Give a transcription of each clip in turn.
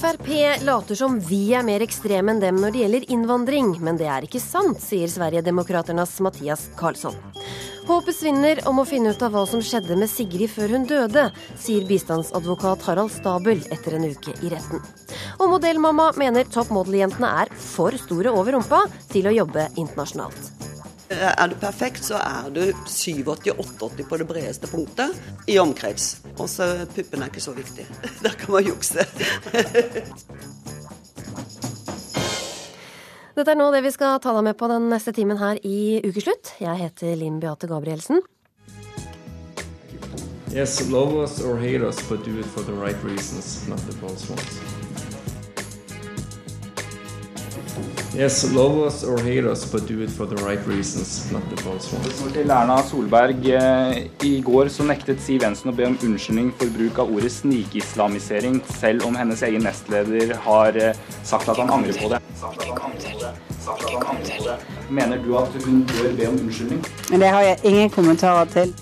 Frp later som vi er mer ekstreme enn dem når det gjelder innvandring, men det er ikke sant, sier Sverigedemokraternas Mathias Karlsson. Håpet svinner om å finne ut av hva som skjedde med Sigrid før hun døde, sier bistandsadvokat Harald Stabel etter en uke i retten. Og modellmamma mener toppmodeljentene er for store over rumpa til å jobbe internasjonalt. Er du perfekt, så er du 87-88 på det bredeste punktet i omkrets. Og så puppene er ikke så viktig. Der kan man jukse. Dette er nå det vi skal ta deg med på den neste timen her i Ukeslutt. Jeg heter Linn Beate Gabrielsen. Yes, love us or hate us, but do it for the right reasons, not the false ones. Yes, love us or hate us, but do it for the right reasons, not the false ones. Til Erna Solberg. eh, I går så nektet Siv Jensen å be om unnskyldning for bruk av ordet snikislamisering, selv om hennes egen nestleder har eh, sagt at han angrer på det. Mener du at hun bør be om unnskyldning? Men det har jeg ingen kommentarer til.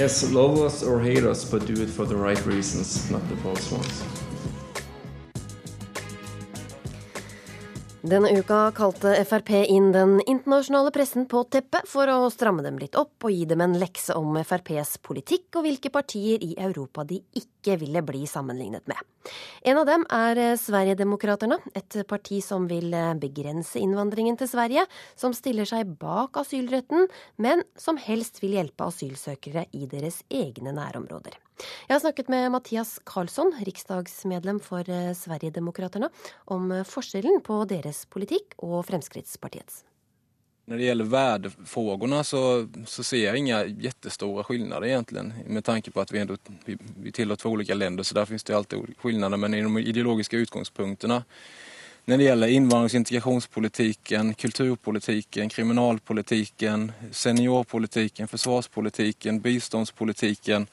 Yes, love us or hate us, but do it for the right reasons, not the false ones. Denne uka kalte Frp inn den internasjonale pressen på teppet for å stramme dem litt opp og gi dem en lekse om FrPs politikk og hvilke partier i Europa de ikke ville bli sammenlignet med. En av dem er Sverigedemokraterna, et parti som vil begrense innvandringen til Sverige, som stiller seg bak asylretten, men som helst vil hjelpe asylsøkere i deres egne nærområder. Jeg har snakket med Mathias Karlsson, riksdagsmedlem for Sverigedemokraterna, om forskjellen på deres politikk og Fremskrittspartiets. Når det gjelder värdefrågorna så, så ser jeg inga jättestora skillnader egentligen med tanke på at vi ändå vi, vi tillhör två olika länder så der finns det alltid skillnader men i de ideologiske utgångspunkterna når det gjelder innvandrings- og integrasjonspolitikken, kulturpolitiken, kriminalpolitiken, seniorpolitiken, forsvarspolitikken, biståndspolitiken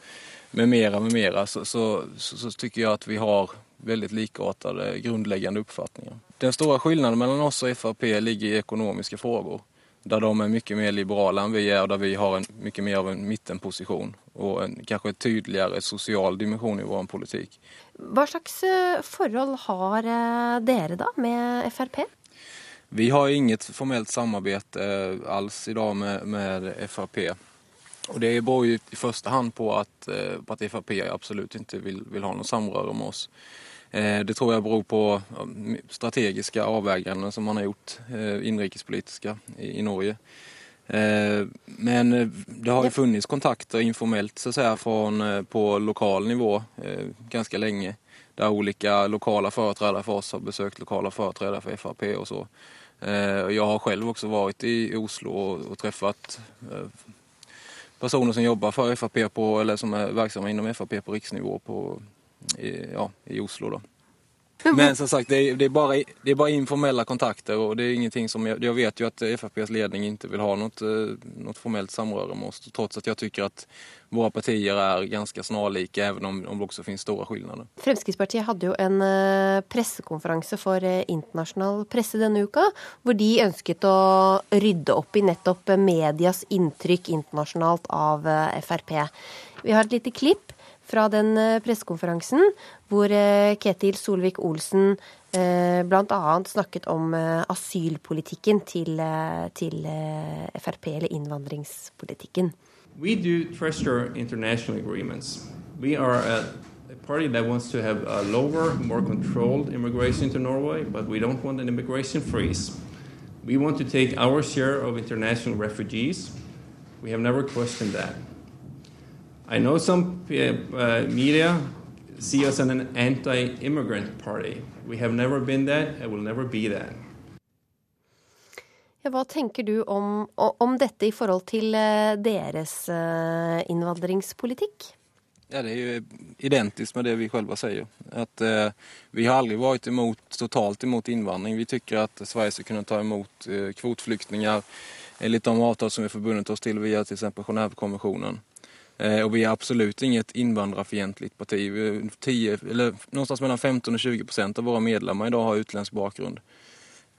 med mera, med mera så, så, så, så tycker jag att vi har väldigt likartade grundläggande uppfattningar. Den stora skillnaden mellan oss och FRP ligger i ekonomiska frågor. Där de är mycket mer liberala än vi är och där vi har en, mycket mer av en mittenposition och en kanske tydligare social dimension i vår politik. Hva slags eh, forhold har eh, dere da med Frp? Vi har inget formellt samarbete eh, alls idag med, med FRP. Och det beror ju i första hand på att, eh, på att FRP absolut inte vill, ha noe samröre med oss. Eh, Det tror jag beror på strategiske avväganden som man har gjort, eh, i, i Norge. Eh, Men eh, det har ju funnits kontakter informellt så att säga, på lokal nivå ganske länge. Där olika lokala företrädare för oss har besökt lokala företrädare för FRP och så. Jag har själv också varit i Oslo och, och träffat personer som jobber for FRP på, eller som er virksomme innom FRP på riksnivå på, i, ja, i Oslo. Då. Men som sagt, det är, det, är bara, det är bara informella kontakter och det är ingenting som jag, jag vet ju att FRPs ledning inte vill ha något, eh, något formellt samröre med oss trots att jag tycker att våra partier är ganska snarlika även om, om det också finns stora skillnader. Fremskrittspartiet hadde jo en eh, pressekonferanse for eh, internasjonal presse denne uka, hvor de ønsket å rydde opp i nettopp medias inntrykk internasjonalt av Frp. Vi har et lite klipp fra den eh, pressekonferansen hvor eh, Ketil Solvik-Olsen eh, bl.a. snakket om asylpolitikken til, til Frp, eller innvandringspolitikken. We do treasure international agreements. We are a, a party that wants to have a lower, more controlled immigration to Norway, but we don't want an immigration freeze. We want to take our share of international refugees. We have never questioned that. I know some uh, uh, media see us as an anti immigrant party. We have never been that and will never be that. Ja, hva tenker du om, om dette i forhold til eh, deres eh, innvandringspolitikk? Ja, det er jo identisk med det vi selv sier. At, eh, vi har aldri vært imot, totalt imot innvandring. Vi syns at Sverige skal kunne ta imot eh, kvoteflyktninger etter de avtal som vi forbundet oss til via f.eks. Eh, och vi är absolut inget invandrarfientligt parti. Vi, 10, eller, någonstans mellan 15 och 20 procent av våra medlemmar idag har utländsk bakgrund.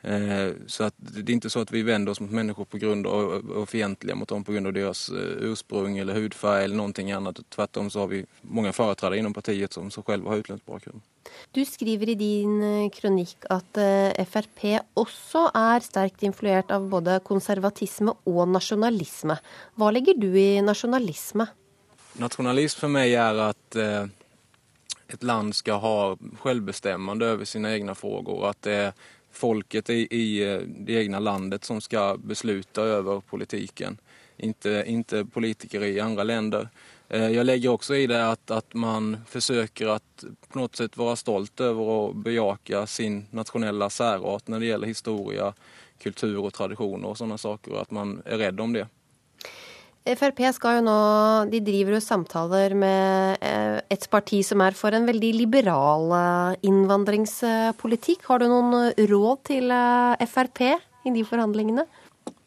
Eh, så att det är inte så att vi vänder oss mot människor på grund av och fientliga mot dem på grund av deras eh, ursprung eller hudfärg eller någonting annat. Tvärtom så har vi många företrädare inom partiet som, som själva har utländsk bakgrunn. Du skriver i din eh, kronikk at Frp også er sterkt influert av både konservatisme og nasjonalisme. Hva legger du i nasjonalisme? Nasjonalisme for meg er at eh, et land skal ha selvbestemmende over sine egne frågor. At det er folket i, i eh, det egna landet som ska besluta över politiken, inte, inte politiker i andra länder. Eh, jag lägger också i det att, att man försöker att på något sätt vara stolt över å bejaka sin nationella särart när det gäller historia, kultur och traditioner och sådana saker att man är rädd om det. Frp skal jo nå De driver jo samtaler med eh, et parti som er for en veldig liberal eh, innvandringspolitikk. Har du noen råd til eh, Frp i de forhandlingene?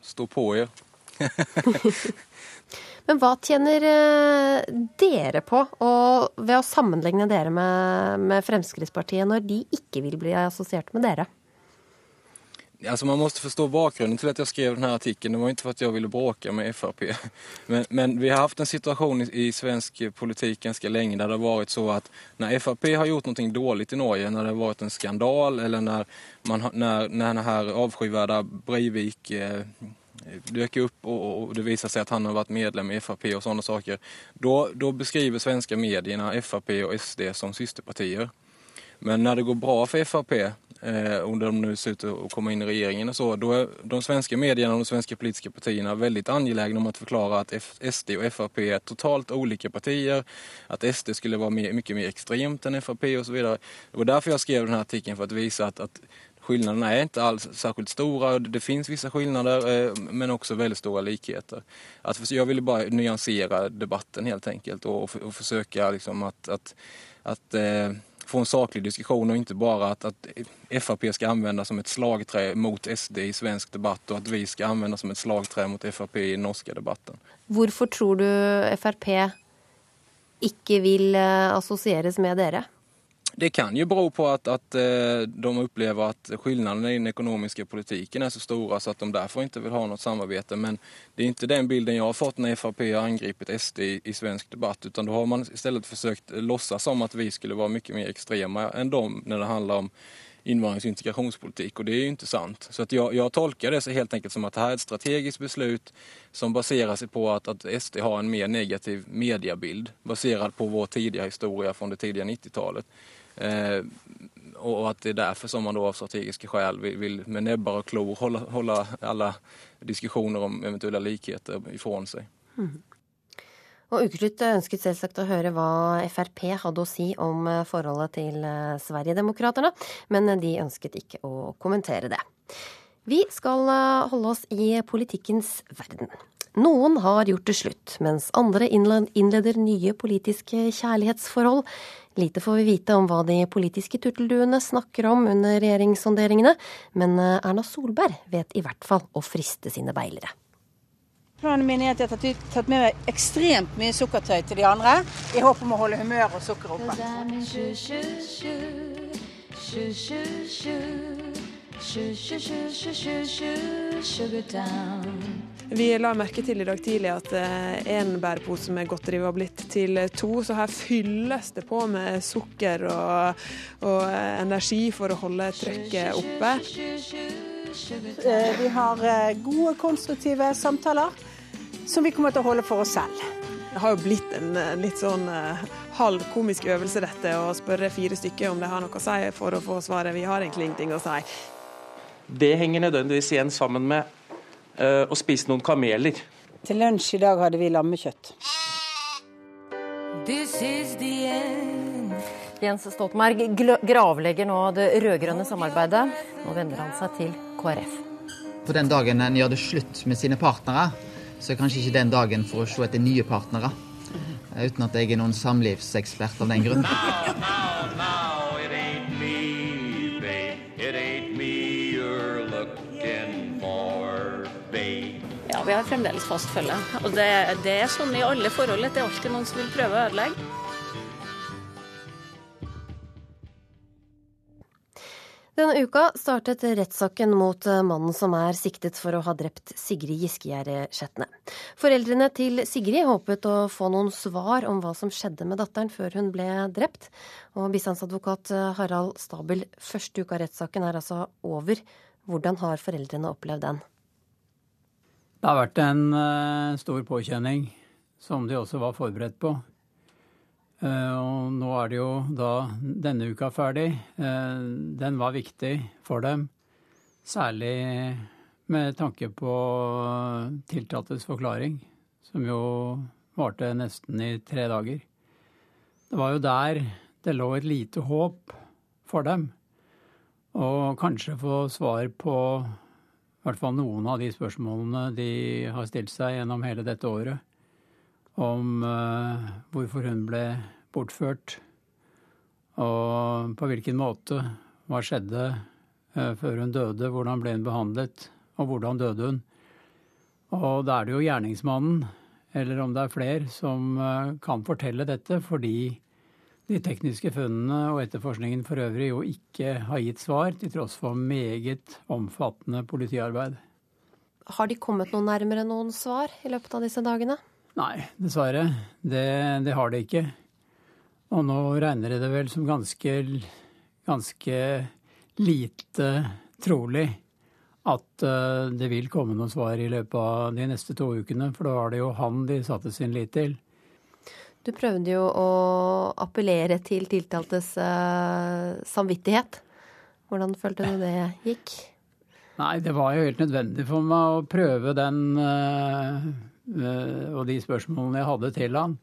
Stå på ja. Men hva tjener dere på ved å sammenligne dere med, med Fremskrittspartiet, når de ikke vil bli assosiert med dere? Alltså man måste förstå bakgrunden till att jag skrev den här artikeln. Det var inte för att jag ville bråka med FRP. Men, men vi har haft en situation i, i, svensk politik ganska länge där det har varit så att när FRP har gjort någonting dåligt i Norge, när det har varit en skandal eller när, man, när, när den här avskyvärda Breivik eh, dök upp och, och det visar sig att han har varit medlem i FRP och sådana saker. Då, då beskriver svenska medierna FRP och SD som systerpartier. Men när det går bra för FRP om de nu ser ut att komma in i regeringen och så, då är de svenska medierna och de svenska politiska partierna väldigt angelägna om att förklara att SD och FRP är totalt olika partier, att SD skulle vara mer, mycket mer extremt än FRP och så vidare. Det var därför jag skrev den här artikeln, för att visa att, att skillnaderna är inte alls särskilt stora. Det finns vissa skillnader eh, men också väldigt stora likheter. Att, jag ville bara nyansera debatten helt enkelt och, och försöka liksom att, att, att eh, få en saklig diskussion och inte bara att, att FRP ska användas som ett slagträ mot SD i svensk debatt och att vi ska användas som ett slagträ mot FRP i norska debatten. Hvorfor tror du FRP ikke vil eh, assosieres med dere? Det kan ju bero på att, att eh, de upplever att skillnaderna i den ekonomiska politiken är så stora så att de därför inte vill ha något samarbete. Men det är inte den bilden jag har fått när FRP har angripit SD i, i svensk debatt utan då har man istället försökt låtsas som att vi skulle vara mycket mer extrema än dem när det handlar om invandrings och integrationspolitik och det är ju inte sant. Så att jag, jag tolkar det så helt enkelt som att det här är ett strategiskt beslut som baserar sig på att, att SD har en mer negativ mediebild baserad på vår tidiga historia från det tidiga 90-talet. Eh, och att det är därför som man då av strategiska skäl vill, vill med näbbar och klor hålla, hålla alla diskusjoner om eventuella likheter ifrån seg. Mm. Og Ukeslutt ønsket selvsagt å høre hva Frp hadde å si om eh, forholdet til eh, Sverigedemokraterna, men de ønsket ikke å kommentere det. Vi skal holde oss i politikkens verden. Noen har gjort det slutt, mens andre innleder nye politiske kjærlighetsforhold. Lite får vi vite om hva de politiske turtelduene snakker om under regjeringssonderingene, men eh, Erna Solberg vet i hvert fall å friste sine beilere. Planen min er at jeg har tatt med meg ekstremt mye sukkertøy til de andre, i håp om å holde humøret og sukkeret oppe. Vi la merke til i dag tidlig at én eh, bærepose med godteri var blitt til to, så her fylles det på med sukker og, og energi for å holde trykket oppe. Eh, vi har eh, gode, konstruktive samtaler som vi kommer til å holde for oss selv. Det har jo blitt en litt sånn halv komisk øvelse dette, å spørre fire stykker om de har noe å si for å få svaret. Vi har egentlig ingenting å si. Det henger nødvendigvis igjen sammen med Eh, og spise noen kameler. Til lunsj i dag hadde vi lammekjøtt. Jens Stoltenberg gravlegger nå det rød-grønne samarbeidet. Nå vender han seg til KrF. På den dagen en gjør det slutt med sine partnere, så er kanskje ikke den dagen for å se etter nye partnere. Uten at jeg er noen samlivsekspert av den grunn. vi har fremdeles fast følge. Og det, det er sånn i alle forhold at det er alltid noen som vil prøve å ødelegge. Denne uka startet rettssaken mot mannen som er siktet for å ha drept Sigrid Giskegjerde Skjetne. Foreldrene til Sigrid håpet å få noen svar om hva som skjedde med datteren før hun ble drept. Og bistandsadvokat Harald Stabel, første uka av rettssaken er altså over. Hvordan har foreldrene opplevd den? Det har vært en uh, stor påkjenning, som de også var forberedt på. Uh, og nå er det jo da denne uka ferdig. Uh, den var viktig for dem, særlig med tanke på tiltaltes forklaring, som jo varte nesten i tre dager. Det var jo der det lå et lite håp for dem, og kanskje få svar på i hvert fall noen av de spørsmålene de har stilt seg gjennom hele dette året. Om uh, hvorfor hun ble bortført, og på hvilken måte. Hva skjedde uh, før hun døde, hvordan ble hun behandlet, og hvordan døde hun. Og da er det jo gjerningsmannen, eller om det er flere, som uh, kan fortelle dette, fordi de tekniske funnene og etterforskningen for øvrig jo ikke har gitt svar, til tross for meget omfattende politiarbeid. Har de kommet noe nærmere noen svar i løpet av disse dagene? Nei, dessverre. Det, det har de ikke. Og nå regner de det vel som ganske, ganske lite trolig at uh, det vil komme noen svar i løpet av de neste to ukene. For da var det jo han de satte sin lit til. Du prøvde jo å appellere til tiltaltes uh, samvittighet. Hvordan følte du det gikk? Nei, det var jo helt nødvendig for meg å prøve den uh, uh, og de spørsmålene jeg hadde til han.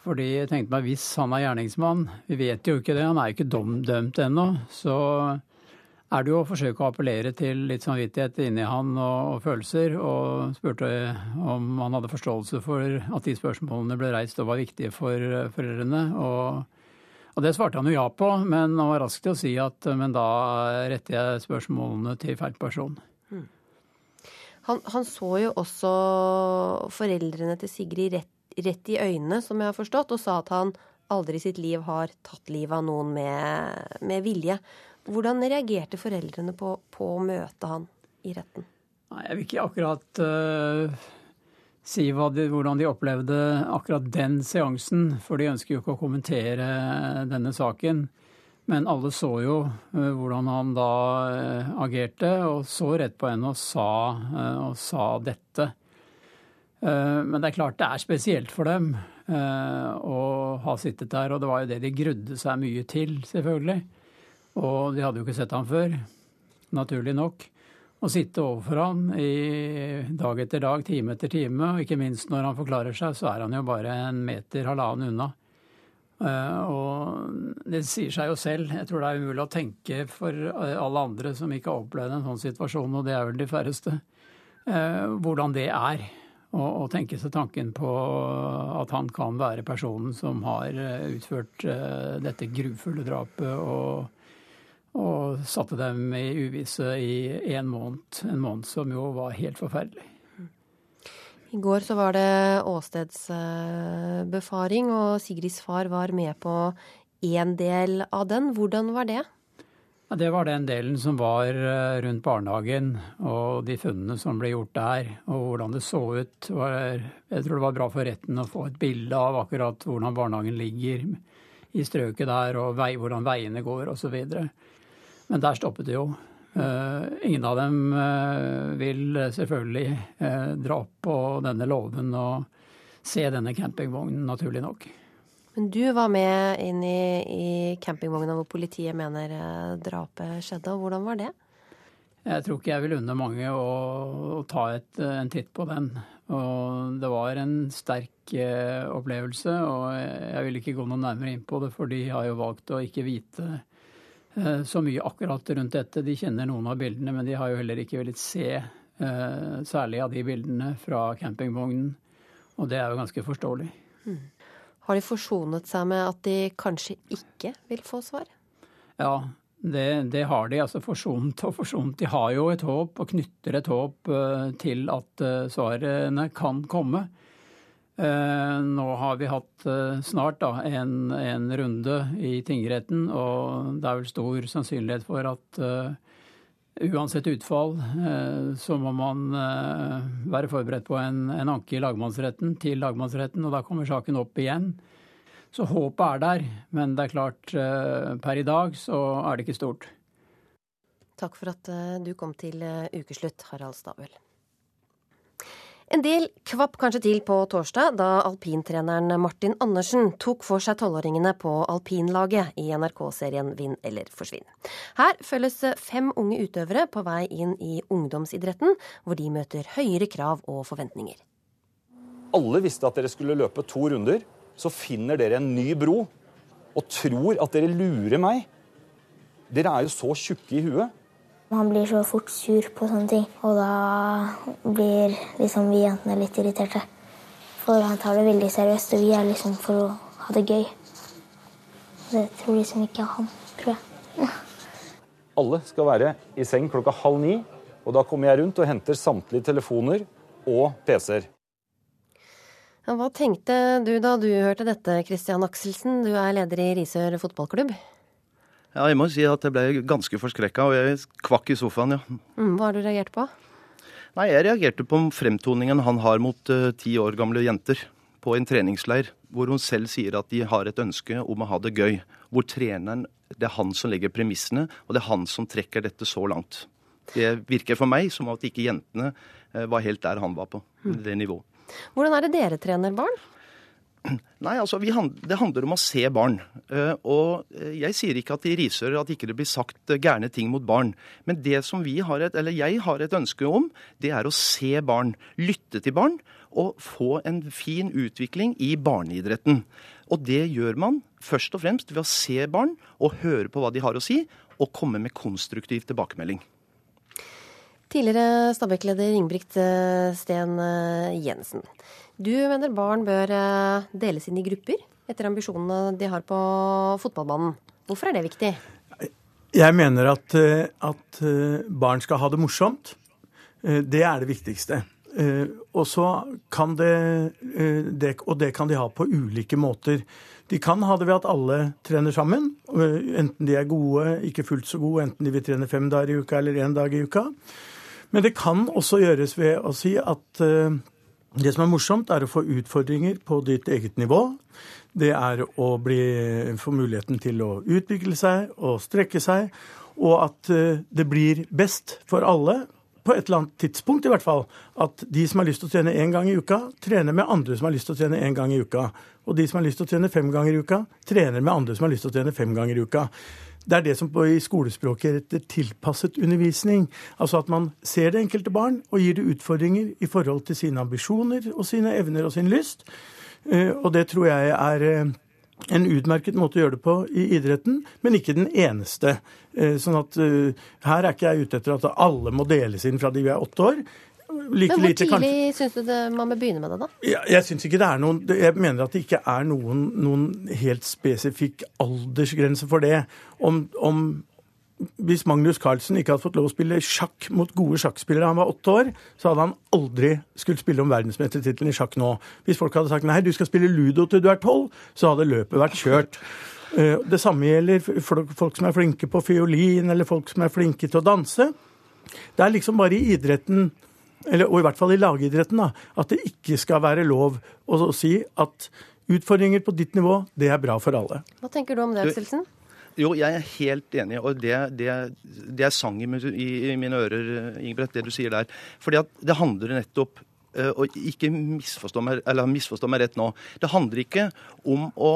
Fordi jeg tenkte meg hvis han er gjerningsmann, vi vet jo ikke det, han er jo ikke dømt ennå, så er det jo å forsøke å appellere til litt samvittighet inni han og, og, følelser, og spurte om han hadde forståelse for at de spørsmålene ble reist og var viktige for foreldrene. Og, og det svarte han jo ja på, men han var rask til å si at men da retter jeg spørsmålene til feil person. Hmm. Han, han, så jo også foreldrene til Sigrid rett, rett i øynene, som jeg har forstått, og sa at han aldri i sitt liv har tatt livet av noen med, med vilje. Hvordan reagerte foreldrene på, på å møte han i retten? Nei, jeg vil ikke akkurat uh, si de, hvordan de opplevde akkurat den seansen, for de ønsker jo ikke å kommentere denne saken. Men alle så jo uh, hvordan han da uh, agerte, og så rett på henne og sa, og sa dette. Men det er klart det er spesielt for dem å ha sittet der, og det var jo det de grudde seg mye til, selvfølgelig. Og de hadde jo ikke sett ham før, naturlig nok. Å sitte overfor han i dag etter dag, time etter time, og ikke minst når han forklarer seg, så er han jo bare en meter, halvannen unna. Uh, og det sier seg jo selv. Jeg tror det er umulig å tenke for alle andre som ikke har opplevd en sånn situasjon, og det er vel de færreste, uh, hvordan det er. Å tenke seg tanken på at han kan være personen som har eh, utført dette grufulle drapet og og satte dem i uvisse i en måned. En måned som jo var helt forferdelig. I går så var det åstedsbefaring, og Sigrids far var med på én del av den. Hvordan var det? Ja, det var den delen som var eh, rundt barnehagen, og de funnene som ble gjort der. Og hvordan det så ut. Jeg tror det var bra for retten å få et bilde av akkurat hvordan barnehagen ligger i strøket der, og vei, hvordan veiene går osv. Men der stoppet det jo. Uh, ingen av dem uh, vil selvfølgelig uh, dra på denne låven og se denne campingvognen, naturlig nok. Men du var med inn i, i campingvogna hvor politiet mener drapet skjedde. og Hvordan var det? Jeg tror ikke jeg vil unne mange å, å ta et, en titt på den. Og det var en sterk opplevelse, og jeg vil ikke gå noe nærmere inn på det, for de har jo valgt å ikke vite Eh, så mye akkurat rundt dette. De kjenner noen av bildene, men de har jo heller ikke villet se eh, særlig av de bildene fra campingvognen. Og det er jo ganske forståelig. Mm. Har de forsonet seg med at de kanskje ikke vil få svar? Ja, det, det, har de. altså Forsonet og forsonet. De har jo et håp og knytter et håp uh, til at svarene kan komme. Eh, nå har vi hatt eh, snart da, en, en, runde i tingretten, og det er vel stor sannsynlighet for at uh, uansett utfall så må man være forberedt på en, en, anke i lagmannsretten til lagmannsretten, og da kommer saken opp igjen. Så håpet er der, men det er klart per i dag så er det ikke stort. Takk for at du kom til ukeslutt, Harald Stabel. En del kvapp kanskje til på torsdag da alpintreneren Martin Andersen tok for seg tolvåringene på alpinlaget i NRK-serien Vinn eller forsvinn. Her følges fem unge utøvere på vei inn i ungdomsidretten, hvor de møter høyere krav og forventninger. Alle visste at dere skulle løpe to runder. Så finner dere en ny bro og tror at dere lurer meg. Dere er jo så tjukke i huet. Han blir så fort sur på sånne ting, og da blir liksom vi jentene litt irriterte. For han tar det veldig seriøst, og vi er liksom for å ha det gøy. Det tror liksom ikke han, tror jeg. Alle skal være i seng klokka halv ni, og da kommer jeg rundt og henter samtlige telefoner og PC-er. Hva tenkte du da du hørte dette, Christian Akselsen? Du er leder i Risør fotballklubb. Ja, jeg må si at jeg ble ganske forskrekka, og jeg kvakk i sofaen, ja. Mm, hva har du reagert på? Nei, Jeg reagerte på fremtoningen han har mot uh, ti år gamle jenter på en treningsleir, hvor hun selv sier at de har et ønske om å ha det gøy. Hvor treneren Det er han som legger premissene, og det er han som trekker dette så langt. Det virker for meg som at ikke jentene uh, var helt der han var på. Mm. Det nivået. Hvordan er det dere trener barn? Nei, altså Det handler om å se barn. Eh, og eh, jeg sier ikke at i Risør at ikke det blir sagt eh, gærne ting mot barn. Men det som vi har et, eller jeg har et ønske om, det er å se barn. Lytte til barn og få en fin utvikling i barneidretten. Og det gjør man først og fremst ved å se barn og høre på hva de har å si, og komme med konstruktiv tilbakemelding. Tidligere Stabæk-leder Ingebrigt Sten Jensen. Du mener barn bør eh, deles inn i grupper etter ambisjonene de har på fotballbanen. Hvorfor er det viktig? Jeg mener at, eh, at eh, barn skal ha det morsomt. Det er det viktigste. Og kan det, det, Og det kan de ha på ulike måter. De kan ha det ved at alle trener sammen. Enten de er gode, ikke fullt så gode, enten de vil trene fem dager i uka eller én dag i uka. Men det kan også gjøres ved å si at det som er morsomt, er å få utfordringer på ditt eget nivå. Det er å bli, få muligheten til å utvikle seg og strekke seg. Og at eh, det blir best for alle, på et eller annet tidspunkt i hvert fall, at de som har lyst til å trene én gang i uka, trener med andre som har lyst til å trene én gang i uka. Og de som har lyst til å trene fem ganger i uka, trener med andre som har lyst til å trene fem ganger i uka. Det er det som i skolespråket heter tilpasset undervisning. Altså at man ser det enkelte barn og gir det utfordringer i forhold til sine ambisjoner og sine evner og sin lyst. Eh, og det tror jeg er eh, en utmerket måte å gjøre det på i idretten, men ikke den eneste. Eh, sånn at her er ikke jeg ute etter at alle må deles inn fra de vi er åtte år. Like Men hvor lite, tidlig syns du det, man bør begynne med det, da? Jeg, jeg synes ikke det er noen, jeg mener at det ikke er noen, noen helt spesifikk aldersgrense for det. Om, om hvis Magnus Carlsen ikke hadde fått lov å spille sjakk mot gode sjakkspillere da han var åtte år, så hadde han aldri skulle spille om verdensmestertittelen i sjakk nå. Hvis folk hadde sagt nei, du skal spille ludo til du er tolv, så hadde løpet vært kjørt. Eh, det samme gjelder folk som er flinke på fiolin, eller folk som er flinke til å danse. Det er liksom bare i idretten eller, og i hvert fall i lagidretten, da, at det ikke skal være lov å, å si at utfordringer på ditt nivå, det er bra for alle. Hva tenker du om det, Akselsen? Jo, jeg er helt enig. og Det, det, det er sang i, i, mine ører, Ingebrigt, det du sier der. Fordi at det handler nettopp eh, og ikke misforstå meg, eller misforstå meg rett nå. Det handler ikke om å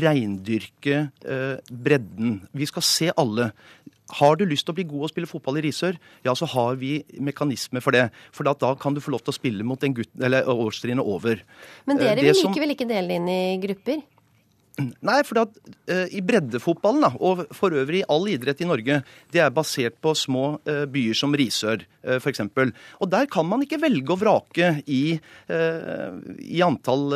reindyrke eh, bredden. Vi skal se alle. Har du lyst til å bli god og spille fotball i Risør, ja, så har vi mekanismer for det. For da, kan du få lov til å spille mot den gutten, eller årstrinnet over. Men dere vil likevel ikke dele inn i grupper? Nei, for at, uh, i breddefotballen, da, og for øvrig all idrett i Norge, det er basert på små uh, byer som Risør, uh, f.eks. Og der kan man ikke velge og vrake i, i antall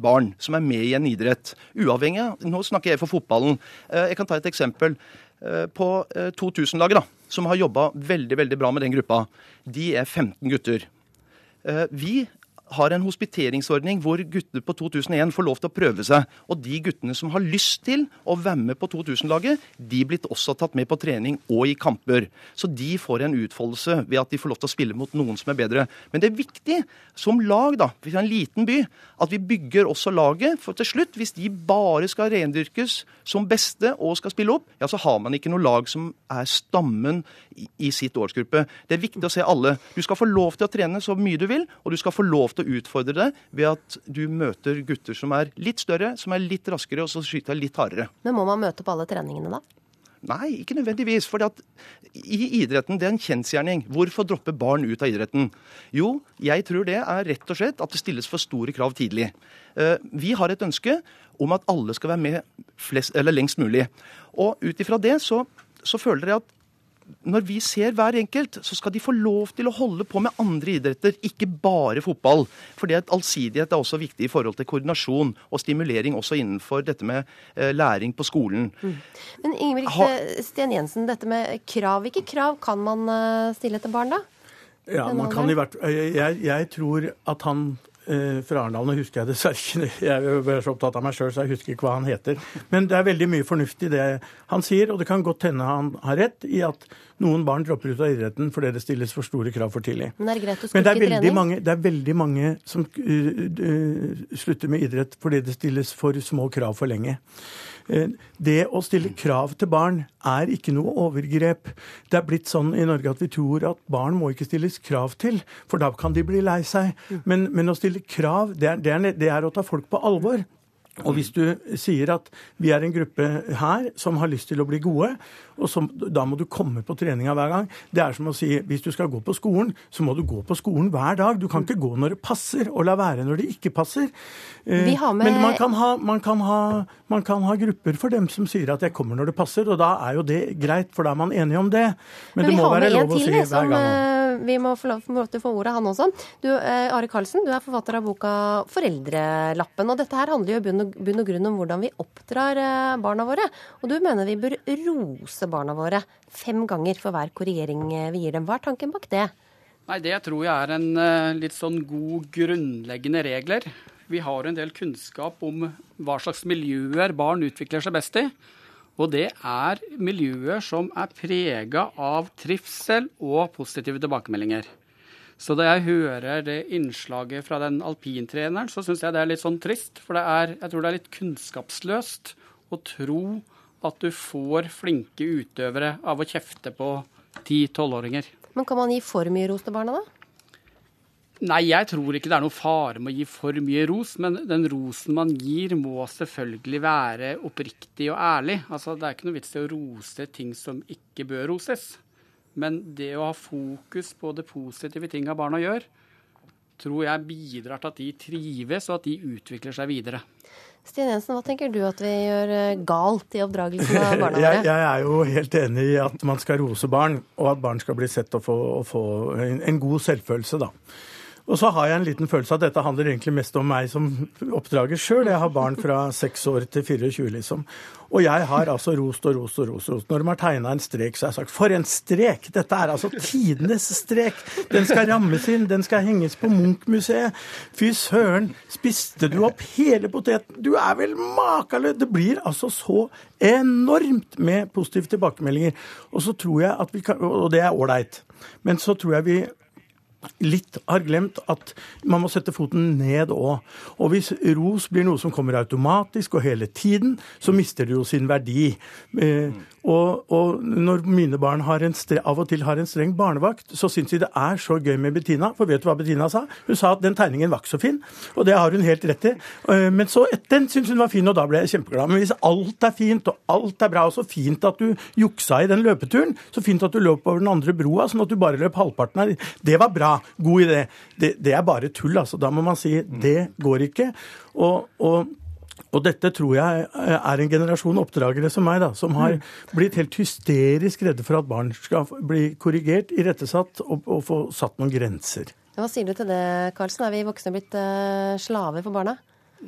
barn som er med i en idrett. Uavhengig av Nå snakker jeg for fotballen. jeg kan ta et eksempel. Eh, på 2000-laget, da, som har jobba veldig veldig bra med den gruppa, de er 15 gutter. Eh, vi har en hospiteringsordning hvor gutter på 2001 får lov til å prøve seg. Og de guttene som har lyst til å være med på 2000-laget, de blir også tatt med på trening og i kamper. Så de får en utfoldelse ved at de får lov til å spille mot noen som er bedre. Men det er viktig som lag, da, hvis vi har en liten by, at vi bygger også laget. For til slutt, hvis de bare skal rendyrkes som beste og skal spille opp, ja, så har man ikke noe lag som er stammen i sitt årsgruppe. Det er viktig å se alle. Du skal få lov til å trene så mye du vil, og du skal få lov til å utfordre det ved at du møter gutter som er litt større, som er litt raskere, og så skyter litt hardere. Men må man møte på alle treningene, da? Nei, ikke nødvendigvis. For i idretten det er en kjensgjerning. Hvorfor droppe barn ut av idretten? Jo, jeg tror det er rett og slett at det stilles for store krav tidlig. Eh, vi har et ønske om at alle skal være med flest, lengst mulig. Og ut ifra det så, så føler jeg at når vi ser hver enkelt, så skal de få lov til å holde på med andre idretter, ikke bare fotball. For det at allsidighet er også viktig i forhold til koordinasjon og stimulering også innenfor dette med eh, læring på skolen. Mm. Men Ingebrigt Sten Jensen, dette med krav. Hvilke krav kan man eh, stille til barn, da? Ja, man kan i hvert jeg, jeg tror at han Eh, fra Arendal. Nå husker jeg dessverre ikke Jeg er så opptatt av meg sjøl, så jeg husker ikke hva han heter. Men det er veldig mye fornuft i det han sier, og det kan godt hende han har rett i at noen barn dropper ut av idretten fordi det stilles for store krav for tidlig. Men, er det, greit å Men det, er veldig mange, det er veldig mange som uh, slutter med idrett fordi det stilles for små krav for lenge. Eh, det å stille krav til barn er ikke noe overgrep. Det er blitt sånn i Norge at vi tror at barn må ikke stilles krav til, for da kan de bli lei seg. Men, men å stille krav, det er, det, er, det er å ta folk på alvor. Og hvis du sier at vi er en gruppe her som har lyst til å bli gode, og som, da må du komme på treninga hver gang. Det er som å si hvis du skal gå på skolen, så må du gå på skolen hver dag. Du kan ikke gå når det passer, og la være når det ikke passer. Eh, med... Men man kan, ha, man, kan ha, man kan, ha, grupper for dem som sier at 'jeg kommer når det passer', og da er jo det greit, for da er man enige om det. Men, Men det må være lov å si hver gang. Eh, vi må få lov, til å få ordet, han også. Du, eh, Are Karlsen, du er forfatter av boka 'Foreldrelappen'. og Dette her handler jo i bunn og grunn om hvordan vi oppdrar barna våre. Og du mener vi bør rose barna våre fem ganger for hver korrigering vi gir dem. Hva er tanken bak det? Nei, Det tror jeg er en litt sånn god grunnleggende regler. Vi har en del kunnskap om hva slags miljøer barn utvikler seg best i. Og det er miljøer som er prega av trivsel og positive tilbakemeldinger. Så da jeg hører det innslaget fra den alpintreneren, så syns jeg det er litt sånn trist. For er, jeg tror det er litt kunnskapsløst å tro at du får flinke utøvere av å kjefte på 10-12-åringer. Men kan man gi for mye ros til barna, da? Nei, jeg tror ikke det er noen fare med å gi for mye ros. Men den rosen man gir, må selvfølgelig være oppriktig og ærlig. Altså, Det er ikke noe vits i å rose ting som ikke bør roses. Men det å ha fokus på det positive tinga barna gjør, tror jeg bidrar til at de trives, og at de utvikler seg videre. Stine Jensen, hva tenker du at vi gjør eh, galt i oppdragelsen av barna våre? Jeg, jeg, er jo helt enig i at man skal rose barn, og at barn skal bli sett og få, og få en, en god selvfølelse, da. Og så har jeg en liten følelse av at dette handler egentlig mest om meg som oppdrager sjøl. Jeg har barn fra 6 år til 24, liksom. Og jeg har altså rost og rost og rost. rost. Når de har tegna en strek, så har jeg sagt for en strek! Dette er altså tidenes strek! Den skal rammes inn, den skal henges på Munch-museet. Fy søren, spiste du opp hele poteten? Du er vel makeløs! Det blir altså så enormt med positive tilbakemeldinger. Og så tror jeg at vi kan, Og det er ålreit. Men så tror jeg vi litt har glemt at man må sette foten ned òg. Og hvis ros blir noe som kommer automatisk og hele tiden, så mister det jo sin verdi. Eh, og, og, når mine barn av og til har en streng barnevakt, så syns de det er så gøy med Bettina. For vet du hva Bettina sa? Hun sa at den tegningen var ikke så fin, og det har hun helt rett i. Eh, men så den syns hun var fin, og da ble jeg kjempeglad. Men hvis alt er fint, og alt er bra, og så fint at du juksa i den løpeturen, så fint at du løp over den andre broa, sånn at du bare løp halvparten av Det var bra. God idé. Det, det er bare tull, altså. Da må man si det går ikke. og, og og dette tror jeg er en generasjon oppdragere som meg, da, som har mm. blitt helt hysterisk redde for at barn skal bli korrigert, irettesatt og, og få satt noen grenser. Hva sier du til det, Karlsen? Er vi voksne blitt uh, slaver for barna?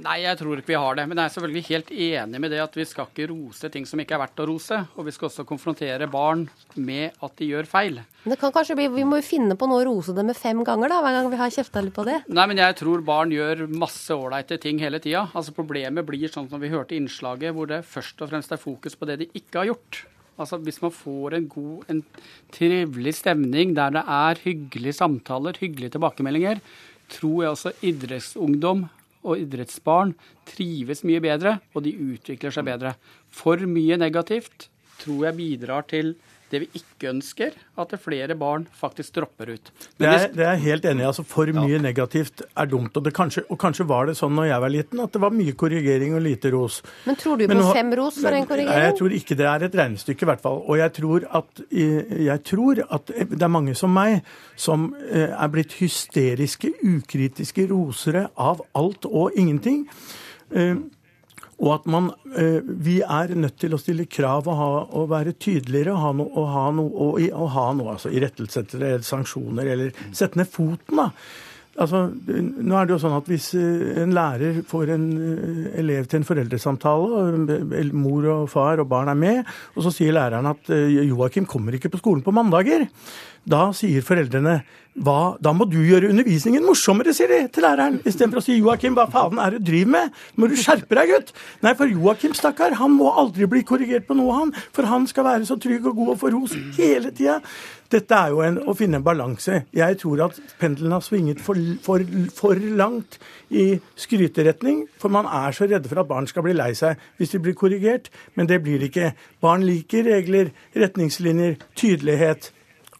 Nei, jeg tror ikke vi har det. Men jeg er selvfølgelig helt enig med det at vi skal ikke rose ting som ikke er verdt å rose. Og vi skal også konfrontere barn med at de gjør feil. Men det kan kanskje bli, Vi må jo finne på noe å rose dem med fem ganger, da, hver gang vi har kjefta litt på det. Nei, men jeg tror barn gjør masse ålreite ting hele tida. Altså Problemet blir sånn som vi hørte i innslaget, hvor det først og fremst er fokus på det de ikke har gjort. Altså Hvis man får en god, en trivelig stemning der det er hyggelige samtaler, hyggelige tilbakemeldinger, tror jeg også idrettsungdom og idrettsbarn trives mye bedre, og de utvikler seg bedre. For mye negativt tror jeg bidrar til det vi ikke ønsker, at det flere barn faktisk dropper ut. Det er, det er helt enig i. altså For mye negativt er dumt. Og, kanskje, og, kanskje, var det sånn når jeg var liten at det var mye korrigering og lite ros. Men tror du på nå, fem ros for en korrigering? Jeg tror ikke det er et regnestykke, i hvert fall. Og jeg tror, at, jeg tror at det er mange som meg som eh, er blitt hysteriske, ukritiske rosere av alt og ingenting. Og at man, eh, vi er nødt til å stille krav og, ha, og være tydeligere og ha noe, og ha noe, og, og ha noe altså irettesettere eller sanksjoner, eller sette ned foten. da. Altså, nå er det jo sånn at Hvis eh, en lærer får en eh, elev til en foreldresamtale, og mor og far og barn er med, og så sier læreren at Joakim kommer ikke på skolen på mandager, da sier foreldrene hva, da må du gjøre undervisningen morsommere, sier de til læreren. Istedenfor å si Joakim, hva faen er det du driver med? Må du skjerpe deg, gutt? Nei, for Joakim, stakkar, han må aldri bli korrigert på noe, han. For han skal være så trygg og god og få ros hele tida. Dette er jo en, å finne en balanse. Jeg tror at pendelen har svinget for, for, for langt i skryteretning. For man er så redde for at barn skal bli lei seg hvis de blir korrigert. Men det blir de ikke. Barn liker regler, retningslinjer, tydelighet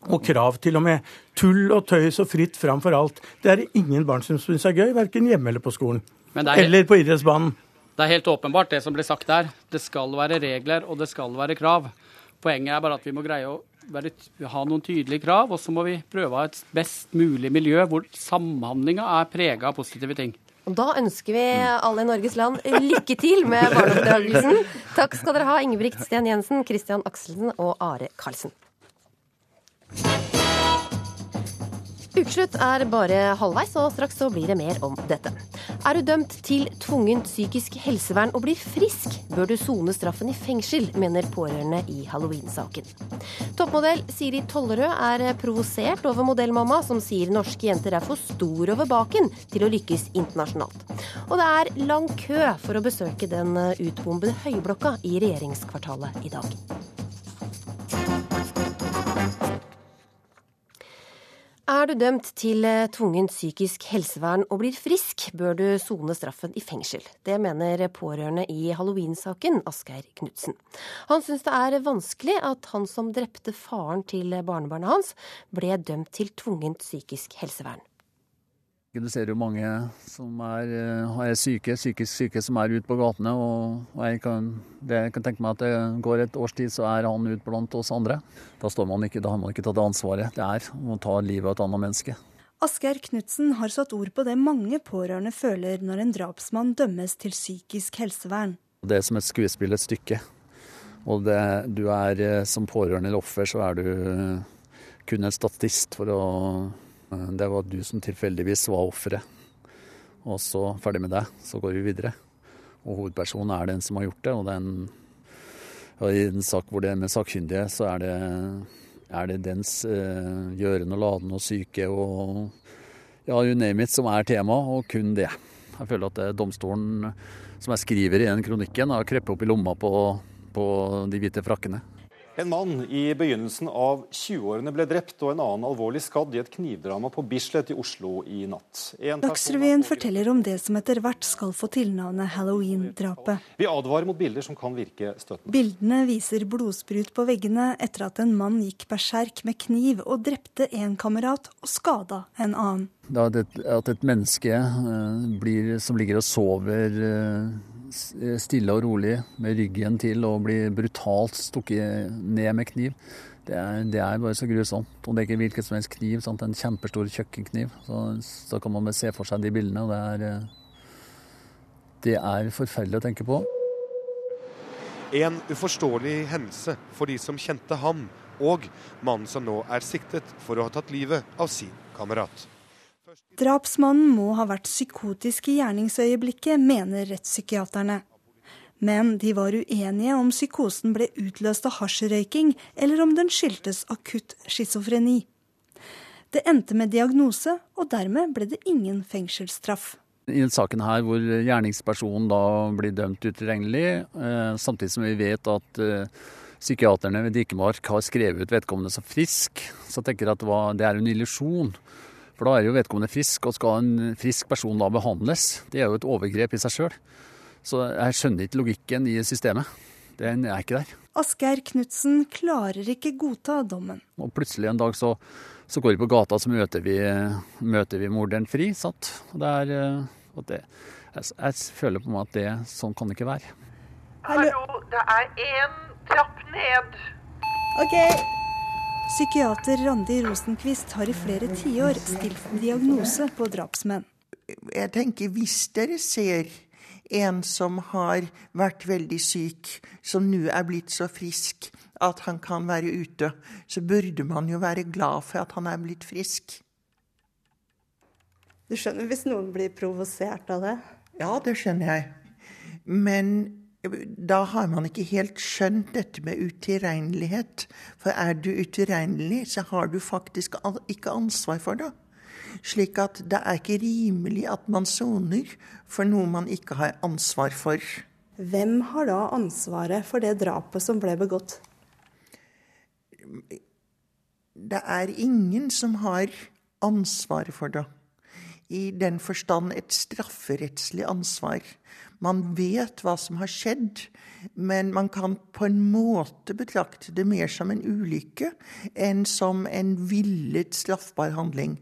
og krav, til og med. Tull og tøys og fritt fram for alt. Det er ingen barn som syns er gøy, verken hjemme eller på skolen. Helt, eller på idrettsbanen. Det er helt åpenbart det som blir sagt der. Det skal være regler, og det skal være krav. Poenget er bare at vi må greie å være, ha noen tydelige krav, og så må vi prøve å ha et best mulig miljø hvor samhandlinga er prega av positive ting. Og Da ønsker vi alle i Norges land lykke til med barneoppdragelsen. Takk skal dere ha, Ingebrigt Sten Jensen, Christian Akselsen og Are Karlsen. Ukeslutt er bare halvveis, og straks så blir det mer om dette. Er du dømt til tvungent psykisk helsevern og blir frisk, bør du sone straffen i fengsel, mener pårørende i halloween-saken. Toppmodell Siri Tollerød er provosert over modellmamma, som sier norske jenter er for stor over baken til å lykkes internasjonalt. Og det er lang kø for å besøke den utbombede høyblokka i regjeringskvartalet i dag. Er du dømt til eh, tvungent psykisk helsevern og blir frisk, bør du sone straffen i fengsel. Det mener pårørende i halloween-saken, Asgeir Knutsen. Han syns det er vanskelig at han som drepte faren til barnebarnet hans, ble dømt til tvungent psykisk helsevern. Du ser jo mange som er, eh, er syke, psykisk syke, som er ute på gatene. Og jeg kan, det, jeg kan, tenke meg at det går et års tid, så er han ute blant oss andre. Da, man ikke, da har man ikke tatt ansvaret det er å ta livet av et annet menneske. Asgeir Knutsen har satt ord på det mange pårørende føler når en drapsmann dømmes til psykisk helsevern. Det er som et skuespill, et stykke. Og det, du er eh, som pårørende eller offer, så er du kun en statist for å det var du som tilfeldigvis var offeret. Og så ferdig med deg, så går vi videre. Og hovedpersonen er den som har gjort det. Og, den, ja, i en sak hvor det er med sakkyndige, så er det, er det dens eh, gjøren og laden og syke og ja, you name it, som er tema, og kun det. Jeg føler at det er domstolen, som jeg skriver i den kronikken, har krepet opp i lomma på, på de hvite frakkene. En mann i begynnelsen av 20-årene ble drept og en annen alvorlig skadd i et knivdrama på Bislett i Oslo i natt. Dagsrevyen forteller om det som etter hvert skal få tilnavnet halloween-drapet. Vi advarer mot bilder som kan virke støtende. Bildene viser blodsprut på veggene etter at en mann gikk berserk med kniv og drepte en kamerat og skada en annen. At et, at et menneske uh, blir, som ligger og sover uh, Eh, stille og rolig med ryggen til og bli brutalt stukket ned med kniv. Det er, det er, bare så grusomt. Og det er ikke hvilken som helst kniv. Sant? En kjempestor kjøkkenkniv. Så, så kan man se for seg de bildene. og det er, eh, det er forferdelig å tenke på. En uforståelig hendelse for de som kjente ham, og mannen som nå er siktet for å ha tatt livet av sin kamerat. Drapsmannen må ha vært psykotisk i gjerningsøyeblikket, mener rettspsykiaterne. Men de var uenige om psykosen ble utløst av hasjrøyking, eller om den skyldtes akutt schizofreni. Det endte med diagnose, og dermed ble det ingen fengselsstraff. I denne saken her hvor gjerningspersonen da blir dømt utilregnelig, eh, samtidig som vi vet at eh, psykiaterne ved Dikemark har skrevet ut vedkommende som frisk, så tenker jeg at det er en illusjon. For da er jo vedkommende frisk, og skal en frisk person da behandles? Det er jo et overgrep i seg sjøl. Så jeg skjønner ikke logikken i systemet. Den er ikke der. Asgeir Knutsen klarer ikke godta dommen. Og plutselig en dag så, så går vi på gata, så møter vi, møter vi morderen fri. Sant? Og det er, eh, og det, jeg, jeg, føler på meg at det, sånn kan det ikke være. Hallo, det er én trapp ned. OK. Psykiater Randi Rosenquist har i flere tiår stilt diagnose på drapsmenn. Jeg tenker hvis dere ser en som har vært veldig syk, som nå er blitt så frisk at han kan være ute, så burde man jo være glad for at han er blitt frisk. Du skjønner hvis noen blir provosert av det? Ja, det skjønner jeg. Men da har man ikke helt skjønt dette med utilregnelighet. For er du utilregnelig, så har du faktisk ikke ansvar for det. Slik at det er ikke rimelig at man soner for noe man ikke har ansvar for. Hvem har da ansvaret for det drapet som ble begått? Det er ingen som har ansvaret for det. I den forstand et strafferettslig ansvar. Man vet hva som har skjedd, men man kan på en måte betrakte det mer som en ulykke enn som en villet straffbar handling.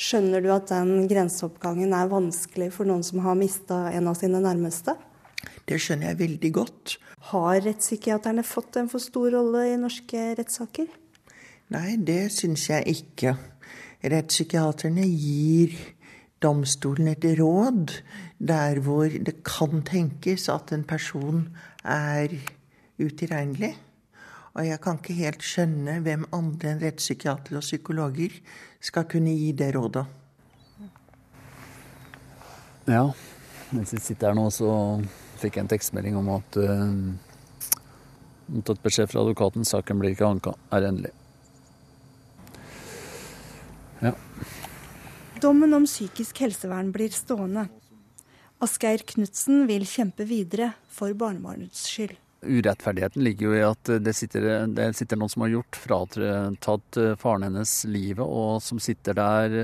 Skjønner du at den grenseoppgangen er vanskelig for noen som har mista en av sine nærmeste? Det skjønner jeg veldig godt. Har rettspsykiaterne fått en for stor rolle i norske rettssaker? Nei, det syns jeg ikke. Rettspsykiaterne gir domstolen et råd der hvor det kan tenkes at en person er utilregnelig. Og jeg kan ikke helt skjønne hvem andre enn rettspsykiatere og psykologer skal kunne gi det rådet. Ja, mens jeg sitter her nå, så fikk jeg en tekstmelding om at uh, mottatt beskjed fra advokaten. Saken blir ikke anka. Er endelig. Ja. Dommen om psykisk helsevern blir stående. Asgeir Knutsen vil kjempe videre for barnebarnets skyld. Urettferdigheten ligger jo i at det sitter, det sitter noen som har gjort fratatt faren hennes livet, og som sitter der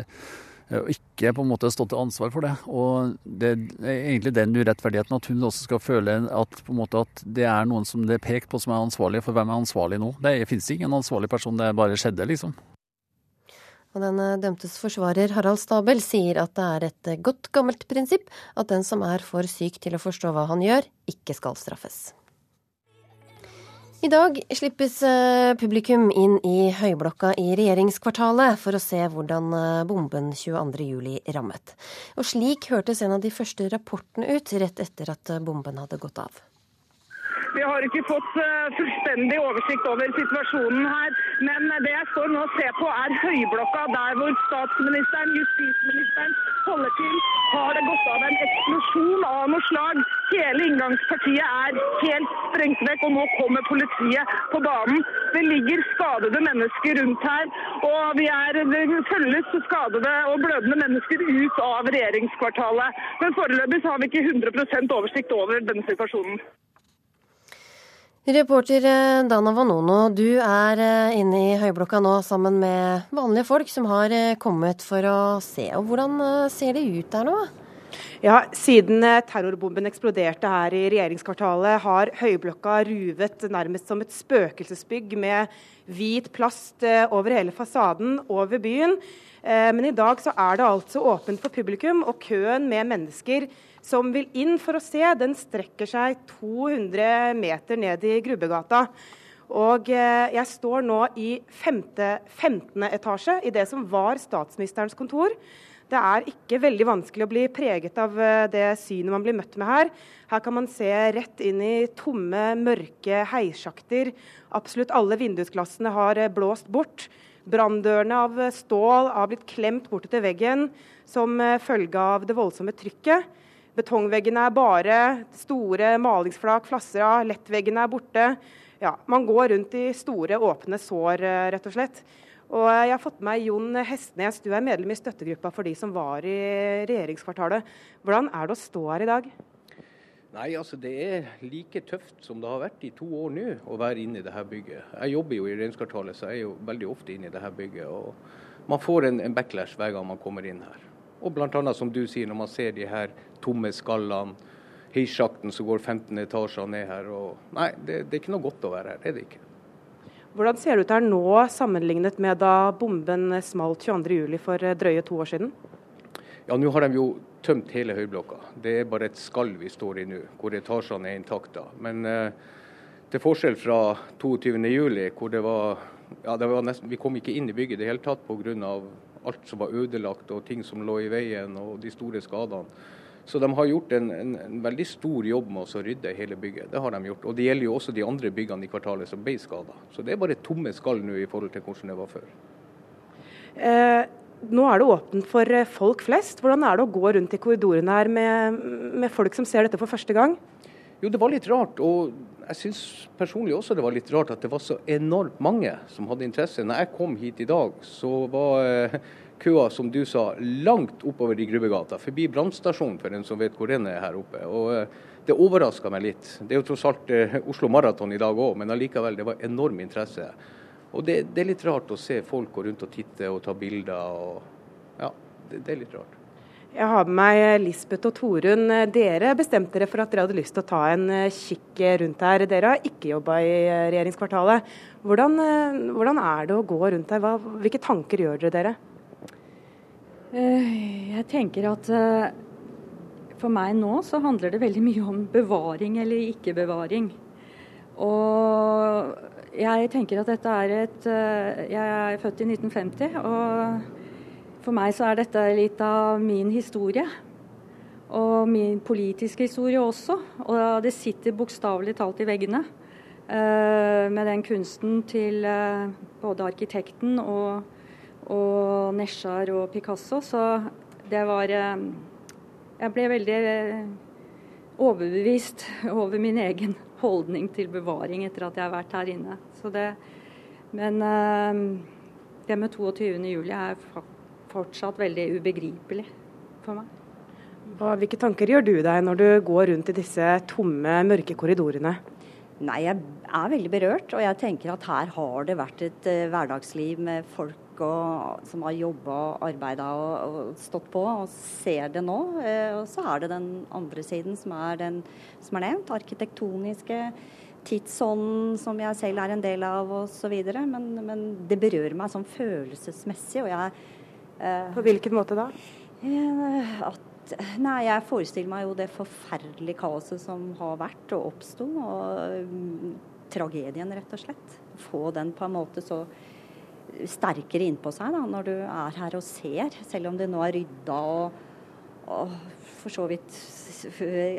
og ikke på en måte stått til ansvar for det. Og det er egentlig den urettferdigheten at hun også skal føle at, måte, at det er noen som det er pekt på som er ansvarlig. For hvem er ansvarlig nå? Det finnes ingen ansvarlig person, det bare skjedde, liksom. Og den dømtes forsvarer Harald Stabel sier at det er et godt gammelt prinsipp at den som er for syk til å forstå hva han gjør, ikke skal straffes. I dag slippes publikum inn i Høyblokka i regjeringskvartalet for å se hvordan bomben 22.07 rammet. Og slik hørtes en av de første rapportene ut rett etter at bomben hadde gått av. Vi har ikke fått fullstendig oversikt over situasjonen her, men det jeg står nå og ser på er Høyblokka, der hvor statsministeren, justisministeren holder til. Har det gått av en eksplosjon av noe slag? Hele inngangspartiet er helt sprengt vekk, og nå kommer politiet på banen. Det ligger skadede mennesker rundt her, og vi er, det følges skadede og blødende mennesker ut av regjeringskvartalet. Men foreløpig har vi ikke 100% oversikt over den situasjonen. Reporter Dana Vanono, du er inne i Høyblokka nå sammen med vanlige folk som har kommet for å se. Og hvordan ser det ut der nå? Ja, Siden terrorbomben eksploderte her i regjeringskvartalet, har Høyblokka ruvet nærmest som et spøkelsesbygg med hvit plast over hele fasaden over byen. Men i dag så er det altså åpent for publikum, og køen med mennesker som vil inn for å se, den strekker seg 200 meter ned i Grubbegata. Og jeg står nå i 15. etasje, i det som var statsministerens kontor. Det er ikke veldig vanskelig å bli preget av det synet man blir møtt med her. Her kan man se rett inn i tomme, mørke heissjakter. Absolutt alle vindusglassene har blåst bort. Branndørene av stål har blitt klemt borti veggen som eh, følge av det voldsomme trykket. Betongveggene er bare, store malingsflak flasser av, lettveggene er borte. Ja, man går rundt i store, åpne sår, eh, rett og slett. Og jeg har fått med Jon Hestnes, du er medlem i støttegruppa for de som var i regjeringskvartalet. Hvordan er det å stå her i dag? Nei, altså Det er like tøft som det har vært i to år nå å være inne i dette bygget. Jeg jobber jo i regjeringskvartalet, så jeg er jo veldig ofte inne i dette bygget. og Man får en, en backlash hver gang man kommer inn her. Og bl.a. som du sier, når man ser de her tomme skallene, heissjakten som går 15 etasjer ned her. og Nei, det, det er ikke noe godt å være her. Det er det ikke. Hvordan ser det ut her nå sammenlignet med da bomben smalt 22.07. for drøye to år siden? Ja, Nå har de jo tømt hele høyblokka. Det er bare et skall vi står i nå, hvor etasjene er intakte. Men eh, til forskjell fra 22.07, hvor det var, ja, det var nesten, vi kom ikke inn i bygget i det hele tatt pga. Alt som var ødelagt og ting som lå i veien og de store skadene. Så de har gjort en, en, en veldig stor jobb med å rydde hele bygget. Det har de gjort. Og det gjelder jo også de andre byggene i kvartalet som ble skada. Så det er bare tomme skall nå i forhold til hvordan det var før. Eh, nå er det åpent for eh, folk flest. Hvordan er det å gå rundt i korridorene her med, med folk som ser dette for første gang? Jo, det var litt rart. Og jeg syns personlig også det var litt rart at det var så enormt mange som hadde interesse. Når jeg kom hit i dag, så var eh, køa, som du sa, langt oppover i Grubbegata, forbi brannstasjonen, for en som vet hvor den er her oppe. Og eh, Det overraska meg litt. Det er jo tross alt eh, Oslo Maraton i dag òg, men allikevel, det var enorm interesse. Og det, det, er litt rart å se folk gå rundt og titte og ta bilder. og Ja, det, det er litt rart. Jeg har med meg Lisbeth og Torunn. Dere bestemte dere for at dere hadde lyst til å ta en eh, kikk rundt her. Dere har ikke jobba i regjeringskvartalet. Hvordan, hvordan, er det å gå rundt her? Hva, hvilke tanker gjør dere dere? Eh, jeg tenker at eh, for meg nå så handler det veldig mye om bevaring eller ikke bevaring. Og jeg tenker at dette er et eh, Jeg er født i 1950, og for meg så er dette litt av min historie. Og min politiske historie også. Og det sitter bokstavelig talt i veggene. Med den kunsten til både arkitekten og og Nesjar og Picasso. Så det var eh, Jeg ble veldig eh, overbevist over min egen holdning til bevaring etter at jeg har vært her inne. Det, men eh, det med 22.07 er fortsatt veldig ubegripelig for meg. Hvilke tanker gjør du deg når du går rundt i disse tomme, mørke korridorene? Nei, Jeg er veldig berørt, og jeg tenker at her har det vært et uh, hverdagsliv med folk og, som har jobba, arbeida og, og, stått på, og ser det nå. Uh, og så er det den andre siden som er den som er nevnt, arkitektoniske. Tidsånden som jeg selv er en del av osv. Men, men det berører meg sånn følelsesmessig. og jeg... Uh, på hvilken måte da? at Nei, jeg forestiller meg jo det forferdelige kaoset som har vært og oppsto. Og um, tragedien, rett og slett. Få den på en måte så sterkere innpå seg da, når du er her og ser. Selv om det nå er rydda og, og for så vidt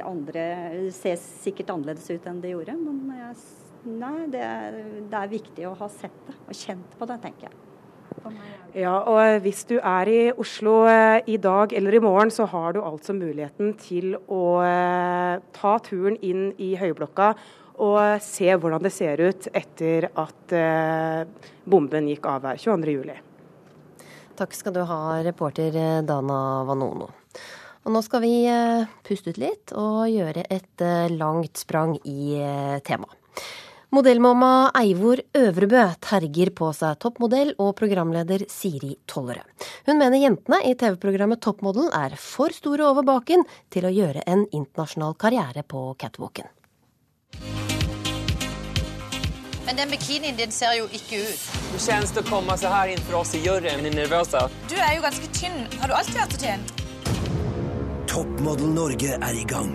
andre ser sikkert annerledes ut enn det gjorde. Men jeg, nei, det det er viktig å ha sett det og kjent på det, tenker jeg. Ja, og Hvis du er i Oslo eh, i dag eller i morgen, så har du altså muligheten til å eh, ta turen inn i Høyblokka og se hvordan det ser ut etter at eh, bomben gikk av her 22.07. Takk skal du ha, reporter Dana Vanono. Og nå skal vi puste ut litt og gjøre et langt sprang i temaet. Modellmamma Eivor Øvrebø terger på seg toppmodell og programleder Siri Tollerød. Hun mener jentene i TV-programmet Toppmodell er for store over baken til å gjøre en internasjonal karriere på catwalken. Men den bikinien din ser jo ikke ut. Hvordan kjennes det å komme så her inn for oss i juryen? Er nervøse? Du er jo ganske tynn. Har du alltid vært så tynn? Toppmodell Norge er i gang.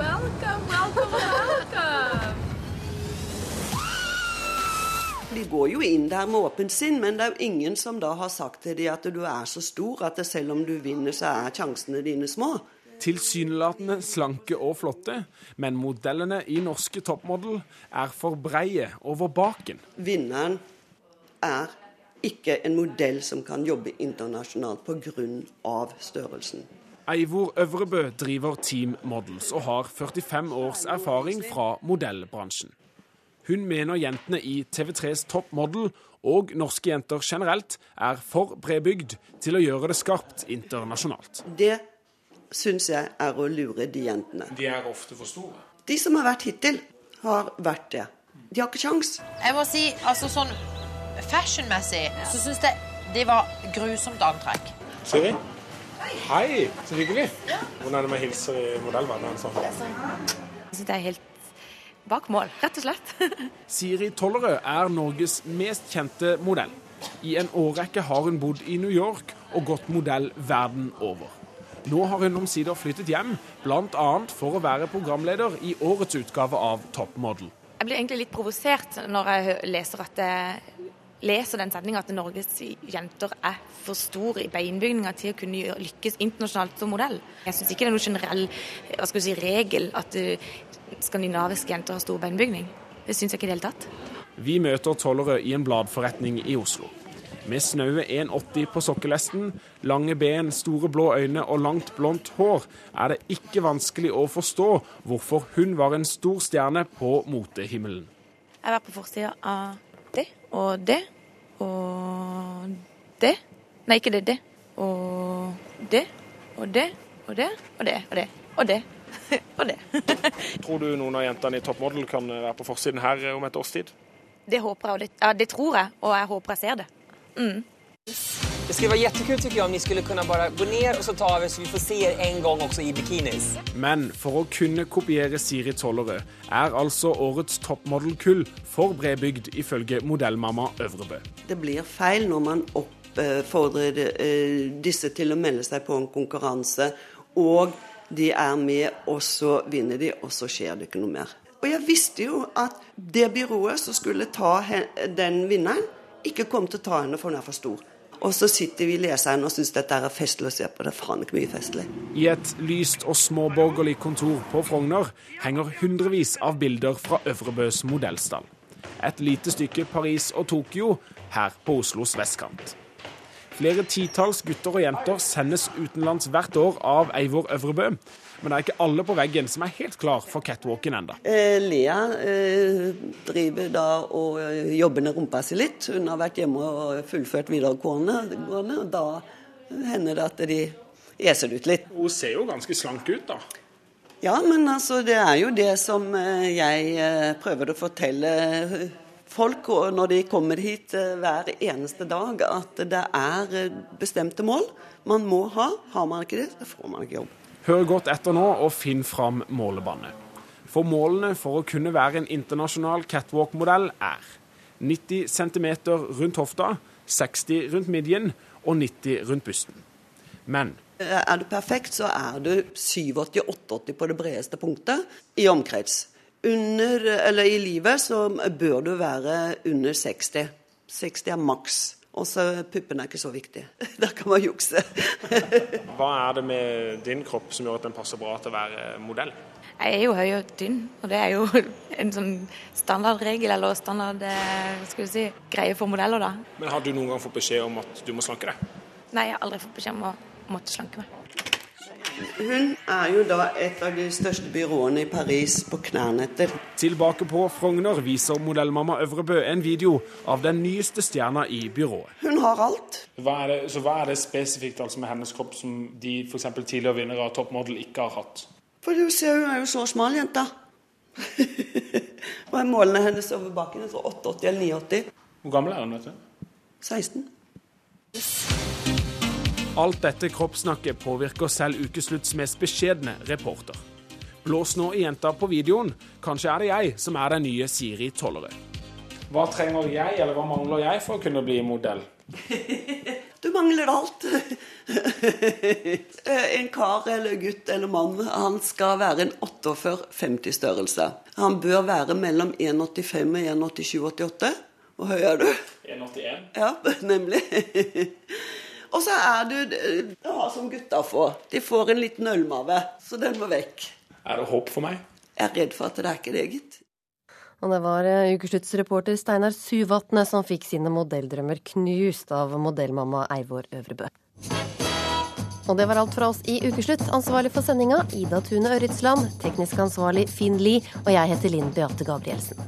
Welcome, welcome, welcome. De går jo inn der med åpent sinn, men det er jo ingen som da har sagt til dem at du er så stor at selv om du vinner, så er sjansene dine små. Tilsynelatende slanke og flotte, men modellene i norske toppmodell er for breie over baken. Vinneren er ikke en modell som kan jobbe internasjonalt pga. størrelsen. Eivor Øvrebø driver Team Models og har 45 års erfaring fra modellbransjen. Hun mener jentene i TV3s Top Model og norske jenter generelt er for bredbygd til å gjøre det skarpt internasjonalt. Det syns jeg er å lure de jentene. De er ofte for store. De som har vært hittil, har vært det. De har ikke kjangs. Jeg må si, altså sånn fashionmessig så syns jeg det var grusomt antrekk. Siri? Hei, så hyggelig. Hvordan er det med hilser i modellverdenen? Sånn? Jeg synes det er helt bak mål, rett og slett. Siri Tollerød er Norges mest kjente modell. I en årrekke har hun bodd i New York og gått modell verden over. Nå har hun omsider flyttet hjem, bl.a. for å være programleder i årets utgave av Top Model. Jeg blir egentlig litt provosert når jeg leser, at jeg leser den setninga at Norges jenter er for store i beinbygninga til å kunne lykkes internasjonalt som modell. Jeg syns ikke det er noen generell hva skal si, regel at uh, skandinaviske jenter har stor beinbygning. Det syns jeg ikke i det hele tatt. Vi møter Tollerød i en bladforretning i Oslo. Med snaue 1,80 på sokkelesten, lange ben, store blå øyne og langt blondt hår er det ikke vanskelig å forstå hvorfor hun var en stor stjerne på motehimmelen. Jeg var på forsida av og det og det. Nei, ikke det. Det. Og det og det og det og det og det og det. Og det. Tror du noen av jentene i Top Model kan være på forsiden her om et års tid? Det håper jeg, og det, ja, det tror jeg, og jeg håper jeg ser det. Mm. Det skulle være jättekul tycker jag om ni skulle kunna bara gå ner och så av vi så vi får se er en gang også i bikinis. Men for å kunne kopiere Siri Tollerød er altså årets toppmodelkull for bredbygd, ifølge modellmamma Øvrebø. Det blir feil når man oppfordrer eh, disse til å melde seg på en konkurranse, og de er med, og så vinner de, og så skjer det ikke noe mer. Og jeg visste jo at det byrået som skulle ta den vinneren, ikke kom til å ta henne, for hun er for stor. Og så sitter vi leseren og syns dette er festlig å se på. Det er faen ikke mye festlig. I et lyst og småborgerlig kontor på Frogner henger hundrevis av bilder fra Øvrebøs modellstall. Et lite stykke Paris og Tokyo her på Oslos vestkant. Flere titalls gutter og jenter sendes utenlands hvert år av Eivor Øvrebø. Men det er ikke alle på veggen som er helt klar for catwalken enda. Eh, Lea eh, driver da og eh, jobber ned rumpa si litt. Hun har vært hjemme og fullført videregående, og da hender det at de eser ut litt. Hun ser jo ganske slank ut, da. Ja, men altså, det er jo det som eh, jeg prøver å fortelle folk når de kommer hit hver eneste dag, at det er bestemte mål man må ha. Har man ikke det, så får man ikke jobb. Hør godt etter nå og finn fram målebåndet. For målene for å kunne være en internasjonal catwalk-modell er 90 cm rundt hofta, 60 rundt midjen og 90 rundt busten. Men Er du perfekt, så er du 87-88 på det bredeste punktet i omkrets. Under, eller I livet så bør du være under 60. 60 er maks. Og så puppene er ikke så viktig. Der kan man jukse. Hva er det med din kropp som gjør at den passer bra til å være modell? Jeg er jo høy og tynn, og det er jo en sånn standardregel eller standard skal vi si, greie for modeller, da. Men har du noen gang fått beskjed om at du må slanke deg? Nei, jeg har aldri fått beskjed om å måtte slanke meg. Hun er jo da et av de største byråene i Paris på knærnetter. Tilbake på Frogner viser modellmamma Øvrebø en video av den nyeste stjerna i byrået. Hun har alt. Hva er det, så hva er det spesifikt altså med hennes kropp som de f.eks. tidligere vinnere av Toppmodell ikke har hatt? For du ser, hun er jo så smal, jenta. Hva er målene hennes over bakken? 88 eller 89? Hvor gammel er hun? vet du? 16. Alt dette kroppssnakket påvirker selv Ukeslutts mest beskjedne reporter. Blås nå i jenta på videoen. Kanskje er det jeg som er den nye Siri Tollerød. Hva trenger jeg, eller hva mangler jeg for å kunne bli modell? Du mangler alt. en kar eller gutt eller mann, han skal være en 48-50 størrelse. Han bør være mellom 1,85 og 1,87-88. Hvor høy er du? 1,81. Ja, nemlig. Og så er du ja, som gutta får. De får en liten ølmave, så den må vekk. Er det håp for meg? Jeg er redd for at det er ikke det, gitt. Og det var eh, ukesluttsreporter Steinar Suvatne som fikk sine modelldrømmer knust av modellmamma Eivor Øvrebø. Og det var alt fra oss i Ukeslutt. Ansvarlig for sendinga Ida Tune Ørritsland. Teknisk ansvarlig Finn Lie. Og jeg heter Linn Beate Gabrielsen.